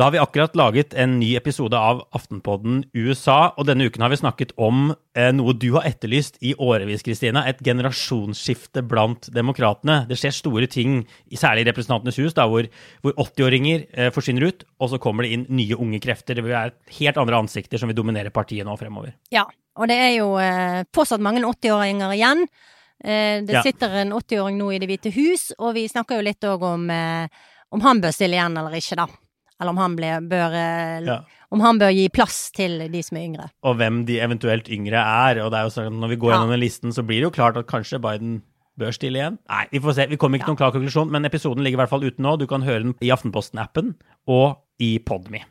Da har vi akkurat laget en ny episode av Aftenpodden USA, og denne uken har vi snakket om eh, noe du har etterlyst i årevis, Kristina. Et generasjonsskifte blant demokratene. Det skjer store ting, særlig i Representantenes hus, da, hvor, hvor 80-åringer eh, forsvinner ut, og så kommer det inn nye unge krefter. Det vil være helt andre ansikter som vil dominere partiet nå fremover. Ja, og det er jo eh, fortsatt mange 80-åringer igjen. Eh, det Ja. sitter en 80-åring nå i Det hvite hus, og vi snakker jo litt òg om eh, om han bør stille igjen eller ikke, da. Eller om han, ble, bør, eh, Ja. om han bør gi plass til de som er yngre. Og hvem de eventuelt yngre er. Og det er jo sånn, når vi går Ja. gjennom den listen, så blir det jo klart at kanskje Biden bør stille igjen. Nei, vi får se. Vi kommer ikke til noen klar konklusjon, men episoden ligger i hvert fall ute nå. Du kan høre den i Aftenposten-appen og i Podme.